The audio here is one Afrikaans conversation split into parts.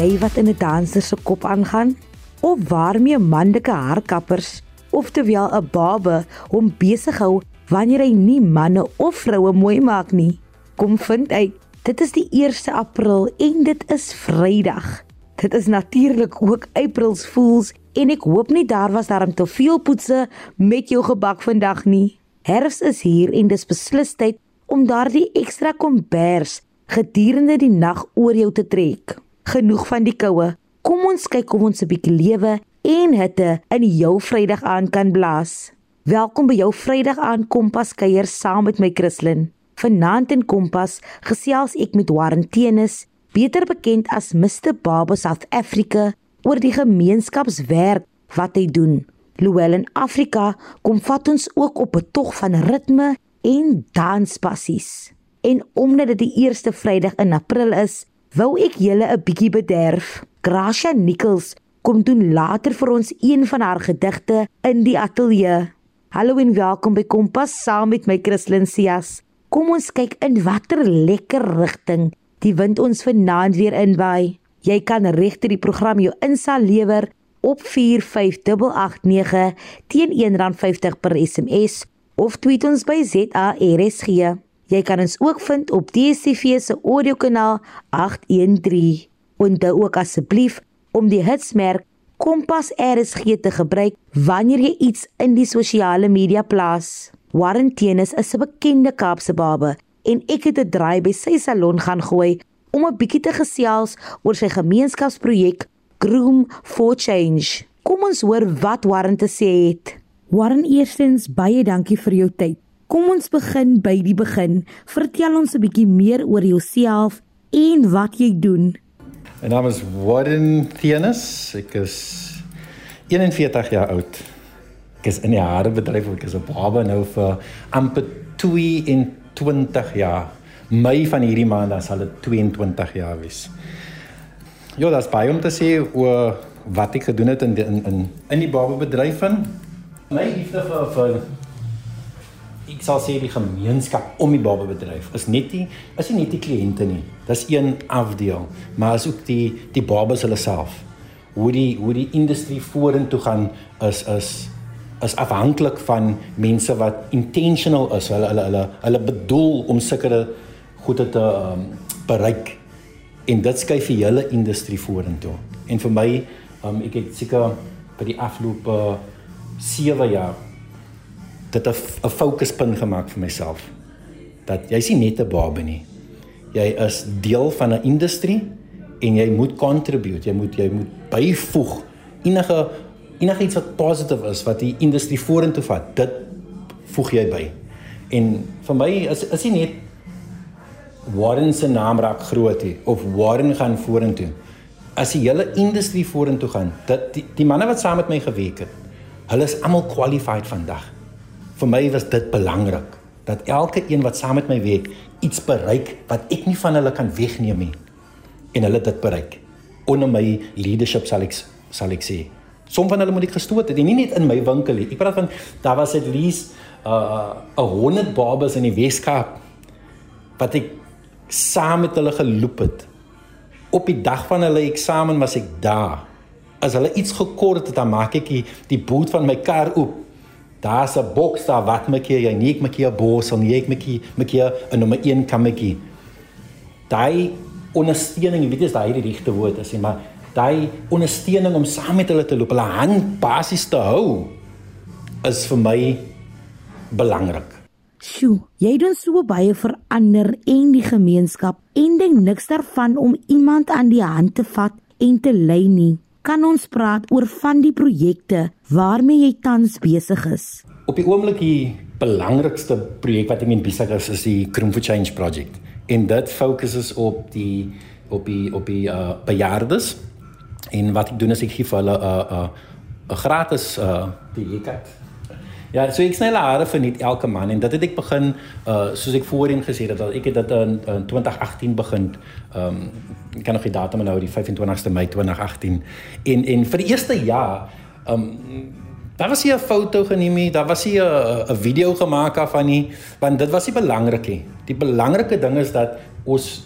jy wat in 'n danser se kop aangaan? Of waarmee manlike haarkappers, oftewel 'n babe, hom besig hou wanneer hy nie manne of vroue mooi maak nie? Kom vind uit. Dit is die 1 April en dit is Vrydag. Dit is natuurlik ook April's Fools en ek hoop nie daar was daarom te veel poetse met jou gebak vandag nie. Herfs is hier en dis beslis tyd om daardie ekstra kombers gedurende die nag oor jou te trek. Genoeg van die koue. Kom ons kyk hoe ons 'n bietjie lewe en hitte in jou Vrydag aan kan blaas. Welkom by jou Vrydag aan Kompas kuier saam met my Christlyn. Vanaand in Kompas gesels ek met Warren Tennis, beter bekend as Mr Baba South Africa, oor die gemeenskapswerk wat hy doen. Louwel in Afrika kom vat ons ook op 'n tog van ritme en danspassies. En omdat dit die eerste Vrydag in April is, wou ek julle 'n bietjie bederf. Gracia Nichols kom doen later vir ons een van haar gedigte in die ateljee. Hallo en welkom by Kompas saam met my Christlyn Cias. Kom ons kyk in watter lekker rigting die wind ons vanaand weer inwaai. Jy kan regter die program jou insaal lewer op 45889 teen R1.50 per SMS of tweet ons by ZARSG. Jy kan ons ook vind op DStv se audiokanaal 813. Onthou ook asseblief om die hitsmerk Kompas RSG te gebruik wanneer jy iets in die sosiale media plaas. Warren Tennis is 'n bekende Kaapse babe en ek het 'n draai by sy salon gaan gooi om 'n bietjie te gesels oor sy gemeenskapsprojek Groom for Change. Kom ons hoor wat Warren te sê het. Warren, eerstens baie dankie vir jou tyd. Kom ons begin by die begin. Vertel ons 'n bietjie meer oor jouself en wat jy doen. My naam is Warren Thienes. Ek is 41 jaar oud. Ek is in die haarbedryf, ek is 'n baba nou vir amper 22 jaar. Mei van hierdie maand dan sal dit 22 jaar wees. Ja, dit is baie om te sê oor wat ek gedoen het in die, in in in die bababedryf van my liefde vir vir ek sal sê die gemeenskap om die bababedryf is net nie is nie net die kliënte nie. Dis een afdeel, maar is ook die die babas hulle self. Hoe die hoe die industrie vorentoe gaan is is is afhanklik van mense wat intentional is. Hulle hulle hulle hulle bedoel om sekere goede te um, bereik en dit skuif die hele industrie vorentoe. En vir my um, ek het seker vir die afgelope 7 jaar dit 'n 'n fokuspunt gemaak vir myself dat jy's nie net 'n babe nie. Jy is deel van 'n industrie en jy moet contribute, jy moet jy moet byvoeg enige enige iets wat positief is wat die industrie vorentoe vat, dit voeg jy by. En vir my is is nie net Warren se naam raak groot hier of Warren gaan vorentoe. As die hele industrie vorentoe gaan, dat die, die manne wat saam met my gewerk het, hulle is almal qualified vandag vir my was dit belangrik dat elke een wat saam met my werk iets bereik wat ek nie van hulle kan wegneem nie. En hulle dit bereik. Onder my leadership sal ek sal ek sê som van hulle moet ek gestoot het en nie net in my winkel nie. Ek praat van daar was at least uh 100 babas in die Weskaap wat ek saam met hulle geloop het. Op die dag van hulle eksamen was ek daar. As hulle iets gekort het dan maak ek die, die boot van my kar oop Daar's 'n boks daar wat maak jy jy nie maak jy 'n borsel nie ek maak jy maak jy 'n nommer 1 kammetjie. Daai ondersteuning, weet jy is daai die regte woord as jy maar daai ondersteuning om saam met hulle te loop, hulle hand basies te hou is vir my belangrik. Sjoe, jy doen so baie verander en die gemeenskap en dink niks daarvan om iemand aan die hand te vat en te lei nie kan ons praat oor van die projekte waarmee jy tans besig is. Op die oomblik die belangrikste projek wat ek in besig is is die Chrome for Change project. En dit fokuses op die op die op die uh bejaardes. En wat ek doen is ek gee vir hulle 'n uh, 'n uh, 'n gratis uh dieet Ja, so ek snelle hare vir net elke man en dit het ek begin uh soos ek voorheen gesê het dat ek het dit in, in 2018 begin. Um ek kan nog die datum onthou, die 25ste Mei 2018. En en vir die eerste jaar um daar was hier 'n foto geneem daar was hier 'n video gemaak af van nie, want dit was nie belangrik nie. Die belangrike ding is dat ons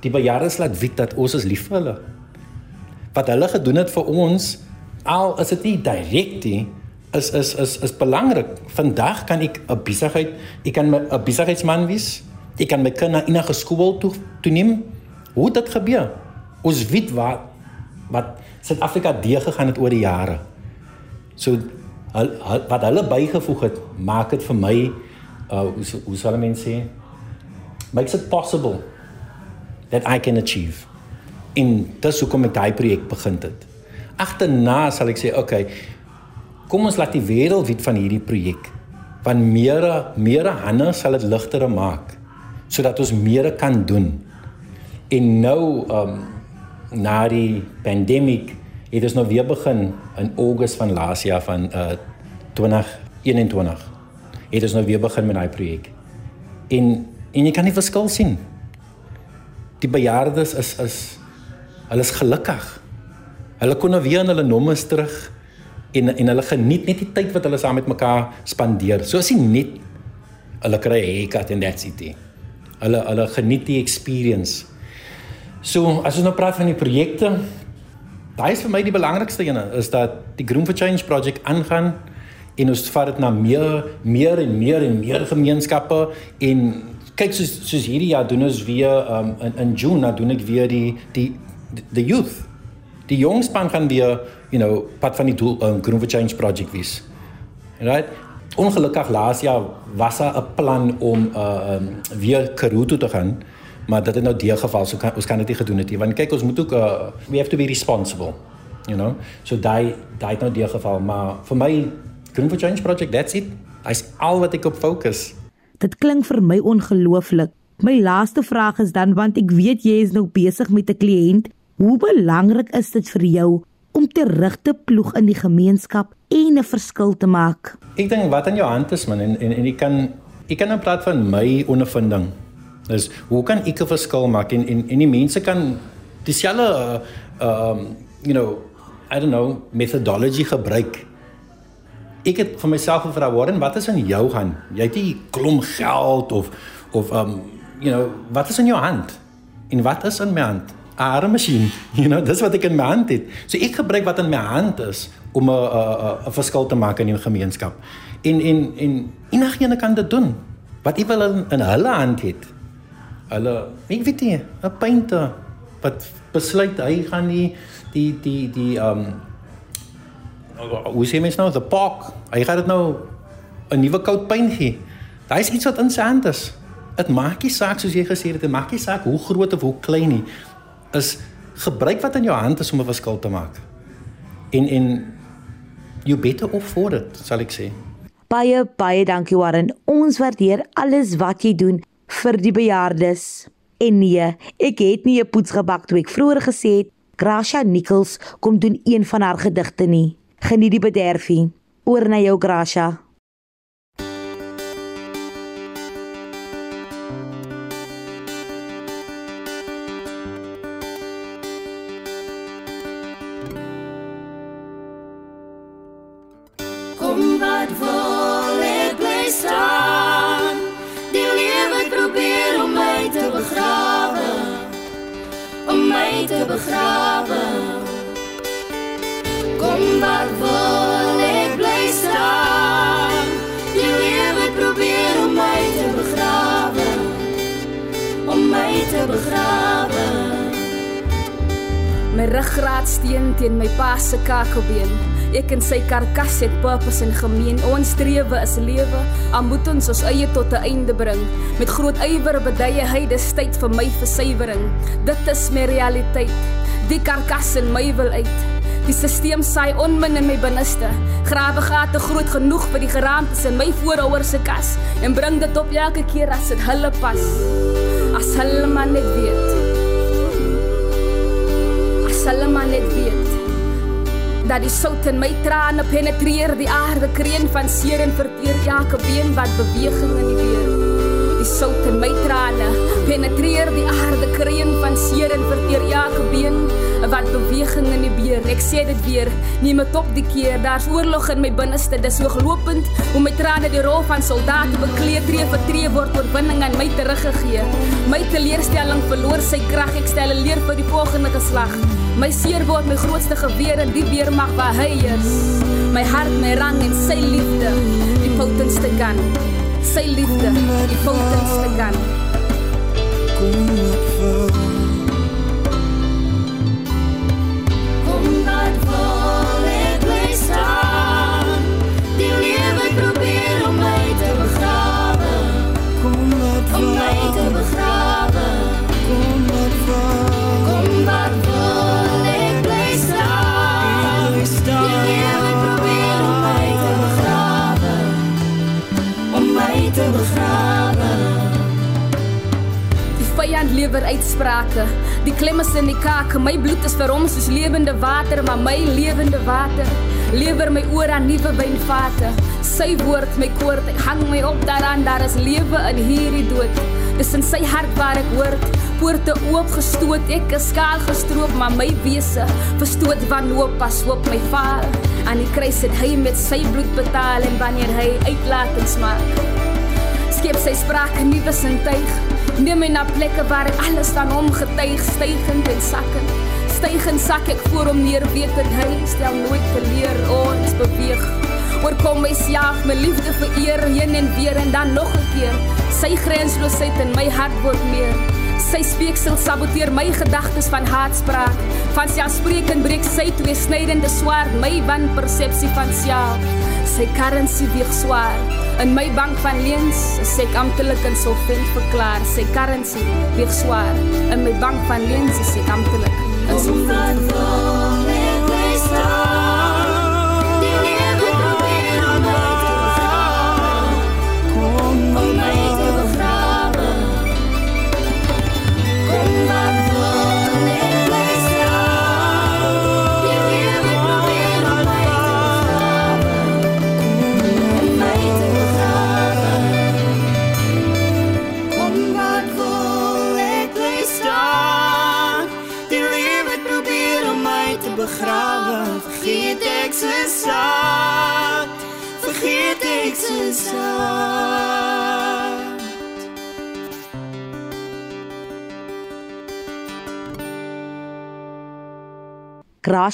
die bejaardes laat weet dat ons is lief vir hulle. wat hulle gedoen het vir ons al is dit nie direk nie is is is is belangrik. Vandag kan ek 'n besigheid, ek kan 'n besigheidsman wees. Ek kan my kind na enige skool toe toe neem. Hoe dit gebeur? Ons weet wat wat Suid-Afrika deur gegaan het oor die jare. So hul, hul, wat hulle bygevoeg het, maak dit vir my uh hoe hoe sal mense sê? Makes it possible that I can achieve. En dis hoekom ek daai projek begin het. Agterna sal ek sê, okay, kom ons laat die wêreld weet van hierdie projek. Want meer meer hande sal dit ligter maak sodat ons meer kan doen. En nou um na die pandemie het ons nou weer begin in Augustus van laas jaar van uh 2021. Het ons nou weer begin met daai projek. En en jy kan nie verskil sien. Die bejaardes is is hulle is gelukkig. Hulle kon nou weer aan hulle nommers terug en en hulle geniet net die tyd wat hulle saam met mekaar spandeer. So as jy net hulle kry 'n haircut en that's it. Hulle hulle geniet die experience. So as ons nou praat van die projekte, daai is vir my die belangrikste ene is dat die Groom for Change project aangaan en ons vat dit na meer meer en meer en meer gemeenskappe en kyk soos soos hierdie jaar doen ons weer um, in in June dan doen ek weer die die the youth die jong span gaan weer you know pad van die doel um, Groom for Change project wees. Right? Ongelukkig laas jaar was daar 'n plan om uh um, weer Karoo te gaan, maar dit het nou die geval so kan ons kan dit nie gedoen het nie want kyk ons moet ook uh, we have to be responsible. You know. So daai daai het nou die geval, maar vir my Groom for Change project that's it. Dis al wat ek op fokus. Dit klink vir my ongelooflik. My laaste vraag is dan want ek weet jy is nou besig met 'n kliënt. Hoe belangrik is dit vir jou om terug te ploeg in die gemeenskap en 'n verskil te maak. Ek dink wat in jou hand is man en en en ek kan ek kan 'n praat van my ondervinding. Dis hoe kan ek 'n verskil maak en en en die mense kan dieselfde uh um you know I don't know methodology gebruik. Ek het vir myself gevra Warren, wat is in jou hand? Jy het nie klomp geld of of um you know, wat is in jou hand? En wat is in my hand? Arm masjien. You know, dis wat ek in my hand het. So ek gebruik wat in my hand is om 'n 'n 'n verskil te maak in die gemeenskap. En en en enigiemand kan dit doen. Wat wil in, in hulle hand het. Hulle, ek weet nie, 'n painter wat besluit hy gaan die die die die um hoe sê mens nou, the park. Hy gaan dit nou 'n nuwe kout paint gee. Daai is iets wat in sy hand is. Dit maak nie saak soos jy gesê het, dit maak nie saak hoe groot of hoe klein nie is gebruik wat in jou hand is om 'n verskil te maak. En en you better off for it, sal ek sê. Baie baie dankie Warren. Ons waardeer alles wat jy doen vir die bejaardes. En nee, ek het nie 'n poets gebak toe ek vroeër gesê het Gracia Nichols kom doen een van haar gedigte nie. Geniet die bederfie. Oor na jou Gracia. Begrawe Kom wat wil ek bly staan. Die lewe probeer om my te begrawe Om my te begrawe. My ruggraat steen teen my pa se kakelbeen Ek en sy karkas het purpose en gemeen. Ons strewe is lewe. Al moet ons ons eie tot 'n einde bring. Met groot ywer bedye hy dis tyd vir my versuiwering. Dit is my realiteit. Die karkas in my wil uit. Die stelsel saai onmin in my binneste. Grawe gate groot genoeg vir die geraamtes in my voorouers se kas en bring dit op elke keer as dit hulle pas. As hulle maar net weet. As hulle maar net weet dat die sout in my trane penetreer die aarde kreun van seer en verteer elke been wat beweging in die weer. Die sout in my trane penetreer die aarde kreun van seer en verteer elke been wat beweging in die beer. Ek sê dit weer neem dit op die keer daar's oorlog in my binneste dis hooglopend hoe my trane die rol van soldate bekleed tree vir tree word oorwinning aan my teruggegee. My teleurstelling verloor sy krag ek stel 'n leer vir die volgende geslag My seer word my grootste geweer en die weermag waar hy is. My hart, my rang en sy liefde, die potentste kan. Sy liefde, die potentste kan. Uitsprake. Die klem is in die kake. My bloed is vir hom soos lewende water, maar my lewende water lewer my oor aan nuwe wynvate. Sy woord my koord, ek hang my op daaraan, daar is lewe in hierdie dood. Dis in sy hart waar ek hoor, poorte oopgestoot, ek is skaal gestroop, maar my wese verstoot wanhoop pas hoop my vaal. Aan die kruis het hy met sy bloed betaal en wanneer hy uitlatings maak, skep sy sprake nuwe sintuig. Neem my na plekke waar ek alles van hom getuig, stygend en sakkend. Stygend sak ek voor hom neer, weet dat hy stel nooit teleur ons beweeg. Oorkom my sjaag, my liefde vereer heen en weer en dan nog 'n keer. Sy grensloosheid in my hart word meer. Sy speeksel saboteer my gedagtes van haatspraak. Van selfspreekend breek sy twee snydende swaard my wanpersepsie van self. Sy currency weeg swaar. In my bank van leens is ek amptelik insolvent verklaar. Sy currency weeg swaar. In my bank van leens is ek amptelik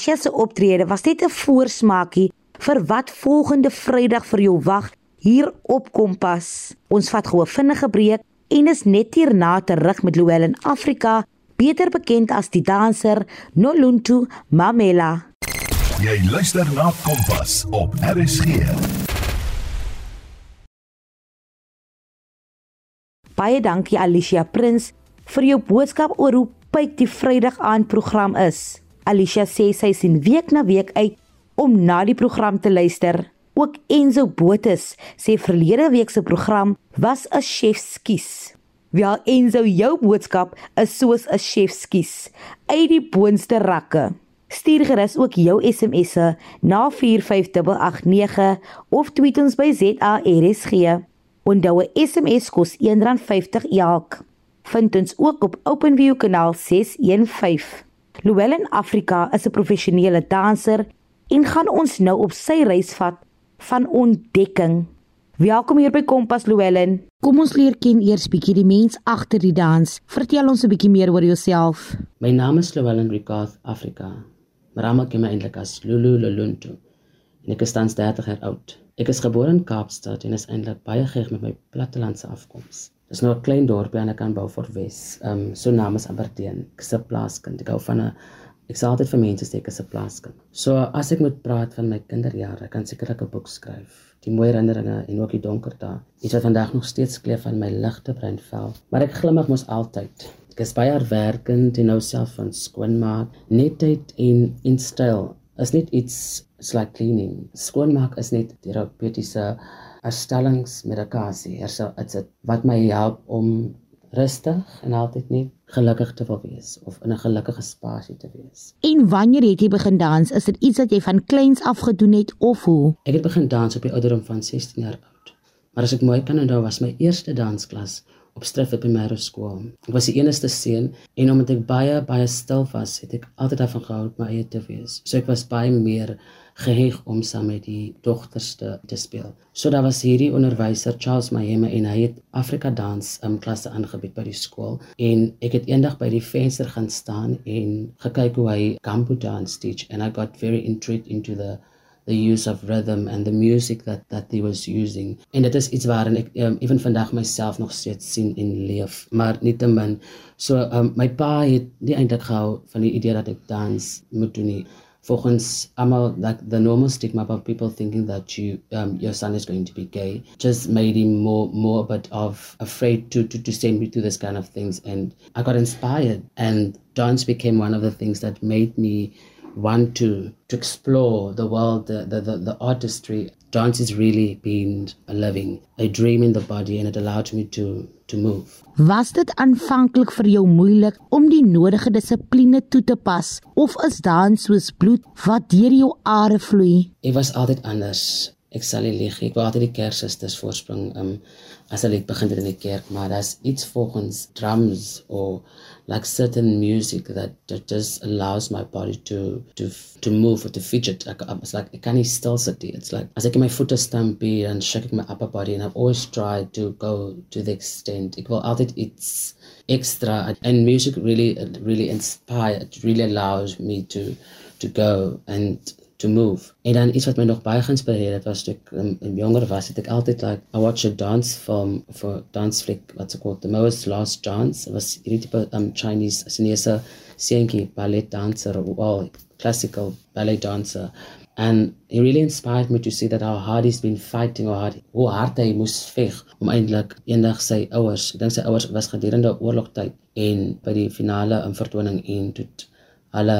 Gracia se optrede was net 'n voorsmaakie vir wat volgende Vrydag vir jou wag hier op Kompas. Ons vat gou 'n vinnige breek en is net hierna terug met Luel in Afrika, beter bekend as die danser Noluntu Mamela. Jy luister na Kompas op RSG. Baie dankie Alicia Prins vir jou boodskap oor hoe pyk die Vrydag aand program is. Alicia sê sy sien week na week uit om na die program te luister. Ook Enzo Botus sê verlede week se program was 'n chef skies. Wel Enzo, jou boodskap is soos 'n chef skies uit die boonste rakke. Stuur gerus ook jou SMS'e na 45889 of tweet ons by ZARSG. Onthou 'n SMS kos R1.50 elk. Vind ons ook op OpenView kanaal 615. Llewellyn Afrika is 'n professionele danser en gaan ons nou op sy reis vat van ontdekking. Welkom hier by Kompas Llewellyn. Kom ons leer ken eers bietjie die mens agter die dans. Vertel ons 'n bietjie meer oor jouself. My naam is Llewellyn Ricardo Afrika. Maar almal ken my eintlik as Lulu Loluntu. En ek is tans 30 jaar oud. Ek is gebore in Kaapstad en is eintlik baie geheg met my plattelandse afkoms. Dis nou 'n klein dorpie aan die kant Beaufort Wes. Ehm um, so naam is Aberdeen. Ek is 'n plaaskind. Ek hou van 'n ek sê altyd vir mense sê ek is 'n plaaskind. So as ek moet praat van my kinderjare, kan sekerlik 'n boek skryf. Die mooi herinneringe en ook die donker dae. Iets wat vandag nog steeds kleef van my ligte bruin vel. Maar ek glimlag mos altyd. Ek is baie hardwerkend en nou self van skoonmaak. Netheid en en styl is net iets it's like cleaning. Skoonmaak is net terapeutiese herstellingsmedikasie. Herstel dit's dit wat my help om rustig en altyd net gelukkig te wil wees of in 'n gelukkige spasie te wees. En wanneer het jy begin dans? Is dit iets wat jy van kleins af gedoen het of hoe? Ek het begin dans op die ouderdom van 16 jaar oud. Maar as ek mooi kan onthou was my eerste dansklas op Striffel Primêre Skool. Ek was die enigste seun en omdat ek baie baie stil was, het ek altyd daarvan gehou om my eie te wees. So ek was baie meer geheg om saam met die dogters te, te speel. So daar was hierdie onderwyser Charles Mahema en hy het Afrika dans um, klasse aangebied by die skool en ek het eendag by die venster gaan staan en gekyk hoe hy Kambo dance teach and I got very intrigued into the the use of rhythm and the music that that he was using. En dit is iets waarin ek um, ewen vandag myself nog steeds sien en leef maar so um, my pa het nie eintlik gehou van die idee dat ek dans moet doen nie. Volgens almal like the normal stigma about people thinking that you um, your son is going to be gay just made him more more a bit of afraid to to to send me to this kind of things. And I got inspired and dance became one of the things that made me want to to explore the world the the the, the artistry dance has really been a living a dream in the body and it allowed me to to move Was dit aanvanklik vir jou moeilik om die nodige dissipline toe te pas of is dans soos bloed wat deur jou are vloei? Dit was altyd anders. Ek sal nie lieg, ek wou altyd die kerssusters voorspring um as hulle begin in die kerk, maar iets volgens drums or like certain music that, that just allows my body to to to move or to fidget. It's like I can't still sit. It's like as get my foot a stampede and shaking my upper body, and I've always tried to go to the extent. It will altijd it's extra, and music really really inspired. Really allows me to to go and to move. En dan iets wat my nog baie geïnspireer het was toe ek um, jonger was, het ek altyd like I watch a dance film for dance flick what's called The Most Last Dance. It was hierdie tipe um Chinese Chinese seentjie ballet dancer or well, classical ballet dancer. And it really inspired me to see that how hard he's been fighting or hard, hoe hard hy moes veg om eintlik eendag sy ouers, ek dink sy ouers was gedurende oorlogtyd en by die finale in vertoning en toe hulle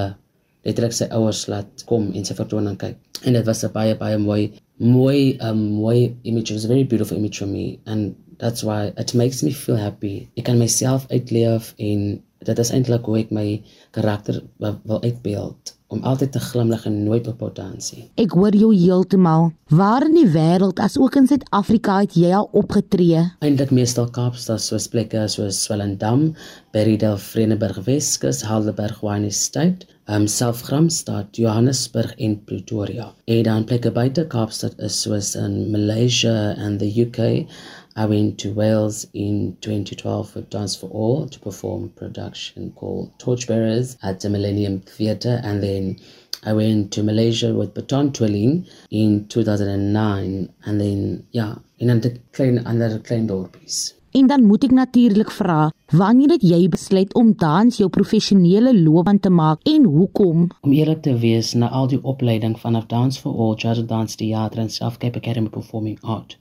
letterlik sy ouers laat kom en sy vertoning kyk. En dit was 'n baie baie mooi mooi um mooi image. It was a very beautiful image for me and that's why it makes me feel happy. Ek kan myself uitleef en dit is eintlik hoe ek my karakter wil uitbeeld om altyd te glimlag en nooit op potensie. Ek hoor jou heeltemal. Waar in die wêreld as ook in Suid-Afrika het jy al opgetree? Eintlik meestal Kaapstad soos plekke soos Swellendam, Berridel, Vredenburg Weskus, Helderberg, Wine Estate, um Selfgramstad, Johannesburg en Pretoria. En dan plekke buite Kaapstad is soos in Malaysia and the UK. I went to Wales in 2012 with Dance for All to perform a production called Torchbearers at the Millennium Theatre and then I went to Malaysia with Baton Twirling in 2009 and then yeah, in klein ander klein dorpies. En dan moet ek natuurlik vra, wanneer het jy besluit om dans jou professionele loopbaan te maak en hoekom? Om eerlik te wees, na al die opleiding vanaf Dance for All, Jazz Dance Theater en South Cape Academy Performing Art.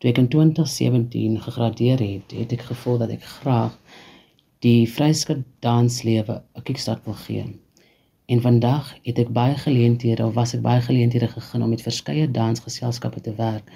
Toe ek in 2017 gegradeer het, het ek gevoel dat ek graag die vryskut danslewe 'n kickstart wil gee. En vandag het ek baie geleenthede of was ek baie geleenthede gegee om met verskeie dansgeselskappe te werk,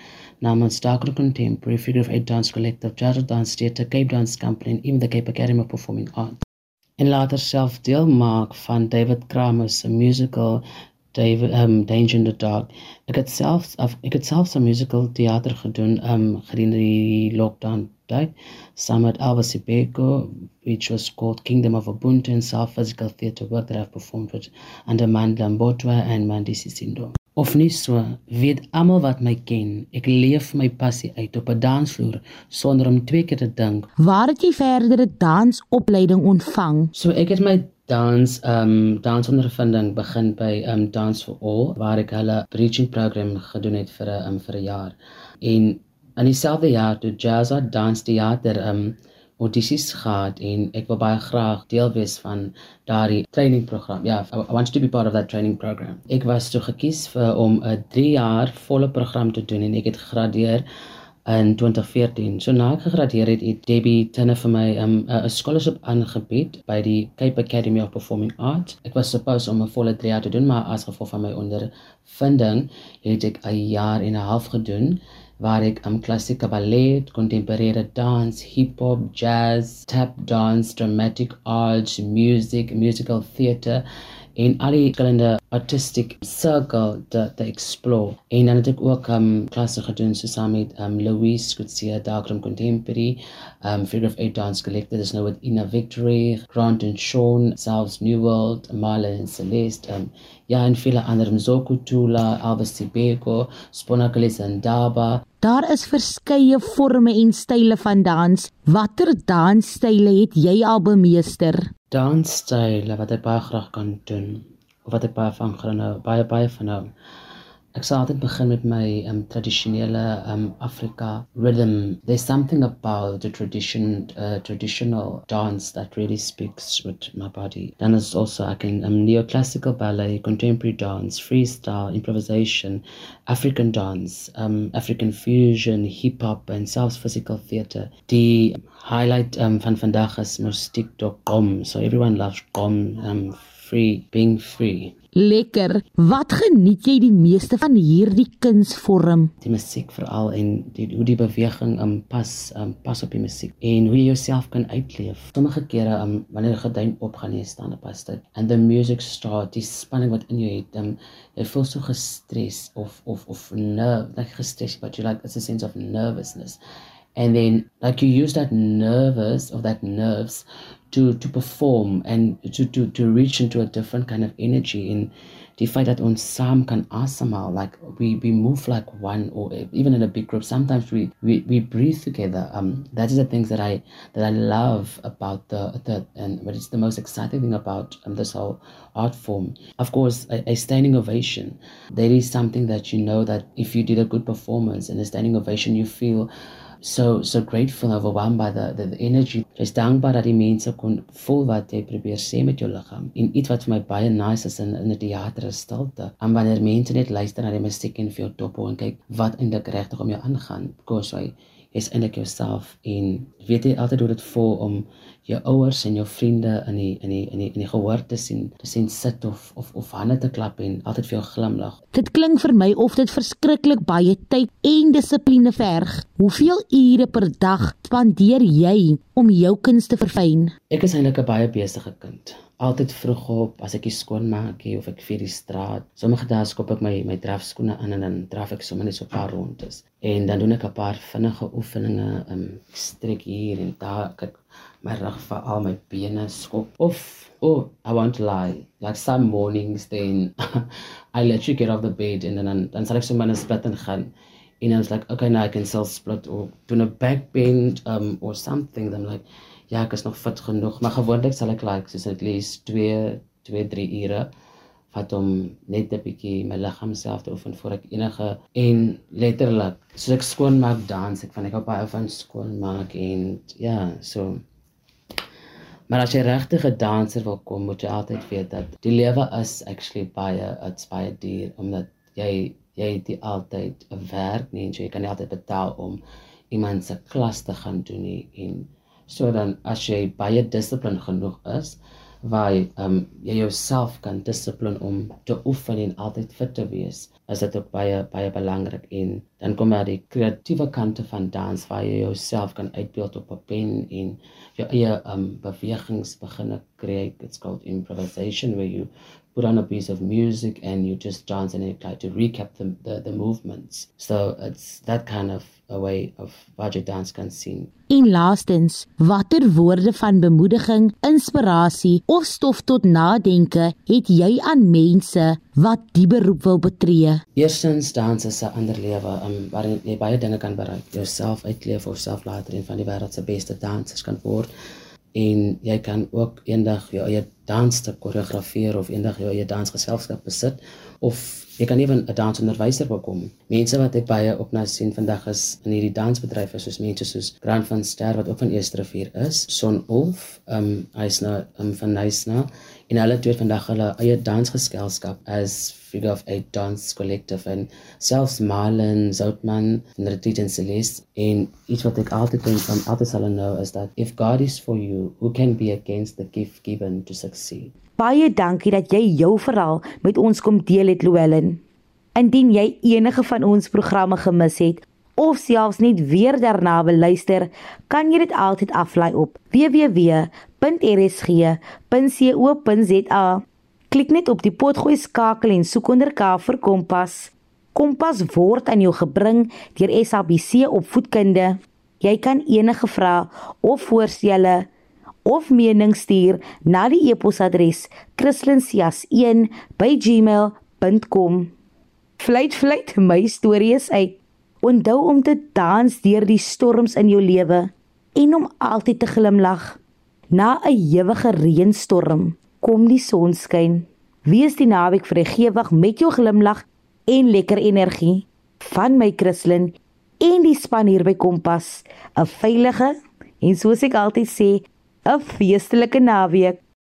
namens Dark Contemporary Figure of Eight Dance Collective, Jazz Dance Theatre, Cape Dance Company en even the Cape Academy of Performing Arts. En later self deel maak van David Kramer se musical David um Danger in the Dark. Ek het self ek het self 'n musical teater gedoen um gedurende die lockdown tyd saam met Alva Sibeko which was called Kingdom of Ubuntu and South Physical Theatre work that I've performed with under Mandla Mbotwa and Mandisi Sindo. Of nie so, weet almal wat my ken, ek leef my passie uit op 'n dansvloer sonder om twee keer te dink. Waar het jy verdere dansopleiding ontvang? So ek het my dans um dansondervinding begin by um Dance for All waar ek hulle bridging program gedoen het vir 'n um, vir 'n jaar. En in dieselfde jaar toe Jazz Dance Theater um audisies gehad en ek wil baie graag deel wees van daardie training program. Ja, yeah, I want to be part of that training program. Ek was toe gekies vir om 'n 3 jaar volle program te doen en ek het gegradeer in 2014. So na ek gegradeer het, het Debbie Tinne vir my 'n um, 'n scholarship aangebied by die Cape Academy of Performing Arts. Ek was supposed om 'n volle 3 jaar te doen, maar as gevolg van my ondervinding het ek 'n jaar en 'n half gedoen waar ek am um, klassieke ballet, contemporary dance, hip hop, jazz, tap dance, dramatic arts, music, musical theatre en al die verskillende artistic circle te te explore. En dan het ek ook um klasse gedoen so saam met um Louise Kutsia Darkroom Contemporary, um Figure of Eight Dance Collective, dis nou met Ina Victory, Grant and Sean, Salves New World, Marlon and Celeste, um ja en vele ander Mzoko Tula, Albus Tibeko, Sponakalis and Daba. Daar is verskeie forme en style van dans. Watter dansstyle het jy al bemeester? Dansstyle wat ek baie graag kan doen wat ek baie van gaan baie baie van hou. Ek sal altyd begin met my um tradisionele um Afrika rhythm. There's something about the tradition uh, traditional dance that really speaks with my body. Then there's also I can um neoclassical ballet, contemporary dance, freestyle, improvisation, African dance, um African fusion, hip hop and self physical theater. Die highlight um van vandag is gqom. So everyone loves gqom um free being free. Lekker. Wat geniet jy die meeste van hierdie kunsvorm? die musiek veral en die hoe die beweging um, pas um, pas op die musiek en hoe jy jouself kan uitleef. Sommige kere um, wanneer 'n geduin opgaan en jy staan op pas dit and the music start die spanning wat in jou het um, jy voel so gestres of of of nerve like gestres but you like it's a sense of nervousness and then like you use that nervous or that nerves to to perform and to to to reach into a different kind of energy. In die feit dat ons saam kan asemhaal like we we move like one or even in a big group sometimes we we, we breathe together. Um that is the things that i that i love about the the and what is the most exciting thing about um, this whole art form. Of course a, a standing ovation. There is something that you know that if you did a good performance and a standing ovation you feel so so grateful and overwhelmed by the the, the energy. Jy's dankbaar dat die mense kon voel wat jy probeer sê met jou liggaam. En iets wat vir my baie nice is in in 'n teater is stilte. En wanneer mense net luister na die musiek en vir jou dop en kyk wat eintlik regtig om jou aangaan. Because jy is eintlik jouself en weet jy altyd hoe dit voel om jou ouers en jou vriende in die in die in die in die gehoor te sien, te sien sit of of of hande te klap en altyd vir jou glimlag. Dit klink vir my of dit verskriklik baie tyd en dissipline verg. Hoeveel ure per dag spandeer jy om jou kuns te verfyn? Ek is eintlik 'n baie besige kind. Altyd vroeg op as ek die skoon maak hier of ek vir die straat. Sommige dae skop ek my my drafskoene aan en dan draf ek sommer net so 'n paar rondes. En dan doen ek 'n paar vinnige oefeninge, um strek hier en daar kyk my rug vir al my bene skop of oh I won't lie. Like some mornings then I let you get off the bed and then dan, sal ek sommer net split en gaan. And I was like, okay, now I can self split or do a back bend um, or something. Then like, ja, ek is nog fit genoeg, maar gewoonlik sal ek like soos at least 2 2 3 ure vat om net 'n bietjie my liggaam self te oefen voor ek enige en letterlik soos ek skoon maak dans ek van ek hou baie van skoon maak en ja, so Maar as jy regtig 'n danser wil kom, moet jy altyd weet dat die lewe is actually baie it's baie duur omdat jy jy het nie altyd 'n werk nie en so jy kan nie altyd betaal om iemand se klas te gaan doen nie. En so dan as jy baie dissipline genoeg is waar jy, um, jy jouself kan dissipline om te oefen en altyd fit te wees is dit ook baie baie belangrik en dan kom daar die kreatiewe kante van dans waar jy jouself kan uitbeeld op 'n pen en jou eie um bewegings begin create it's called improvisation where you put on a piece of music and you just dance and you try to recap the, the, the movements. So it's that kind of a way of jy dans kan sien. En laastens, watter woorde van bemoediging, inspirasie of stof tot nadenke het jy aan mense wat die beroep wil betree? Eerstens dans is 'n ander lewe um, waarin jy baie dinge kan bereik. Jouself uitleef of self later een van die wêreld se beste dansers kan word en jy kan ook eendag jou eie dans te koreografeer of eendag jou eie dansgeselskap besit of jy kan ewen 'n dansonderwyser bekom. Mense wat ek baie op na sien vandag is in hierdie dansbedryf is soos mense soos Grant van Ster wat ook van Eerstrivier is, Son Ulf, um hy's nou um, van Nysna en hulle het vandag hulle eie dansgeselskap as Figure of Eight Dance Collective en selfs Marlon Zoutman en Retreat en Celeste en iets wat ek altyd dink van altyd sal nou is dat if God is for you, who can be against the gift given to succeed? Baie dankie dat jy jou verhaal met ons kom deel het, Louwelen. Indien jy enige van ons programme gemis het of selfs net weer daarna wil luister, kan jy dit altyd aflaai op www.rsg.co.za. Klik net op die potgooi skakel en soek onder K vir Kompas. Kompas word aan jou gebring deur SABC Opvoedkunde. Jy kan enige vrae of voorstelle of mening stuur na die e-posadres christlincias1@gmail.com. Fluit fluit my storie is uit. Onthou om te dans deur die storms in jou lewe en om altyd te glimlag. Na 'n ewige reënstorm kom die sonskyn. Wees die naweek vrygewig met jou glimlag en lekker energie. Van my Christlyn en die span hier by Kompas, 'n veilige en soos ek altyd sê, 'n feestelike naweek.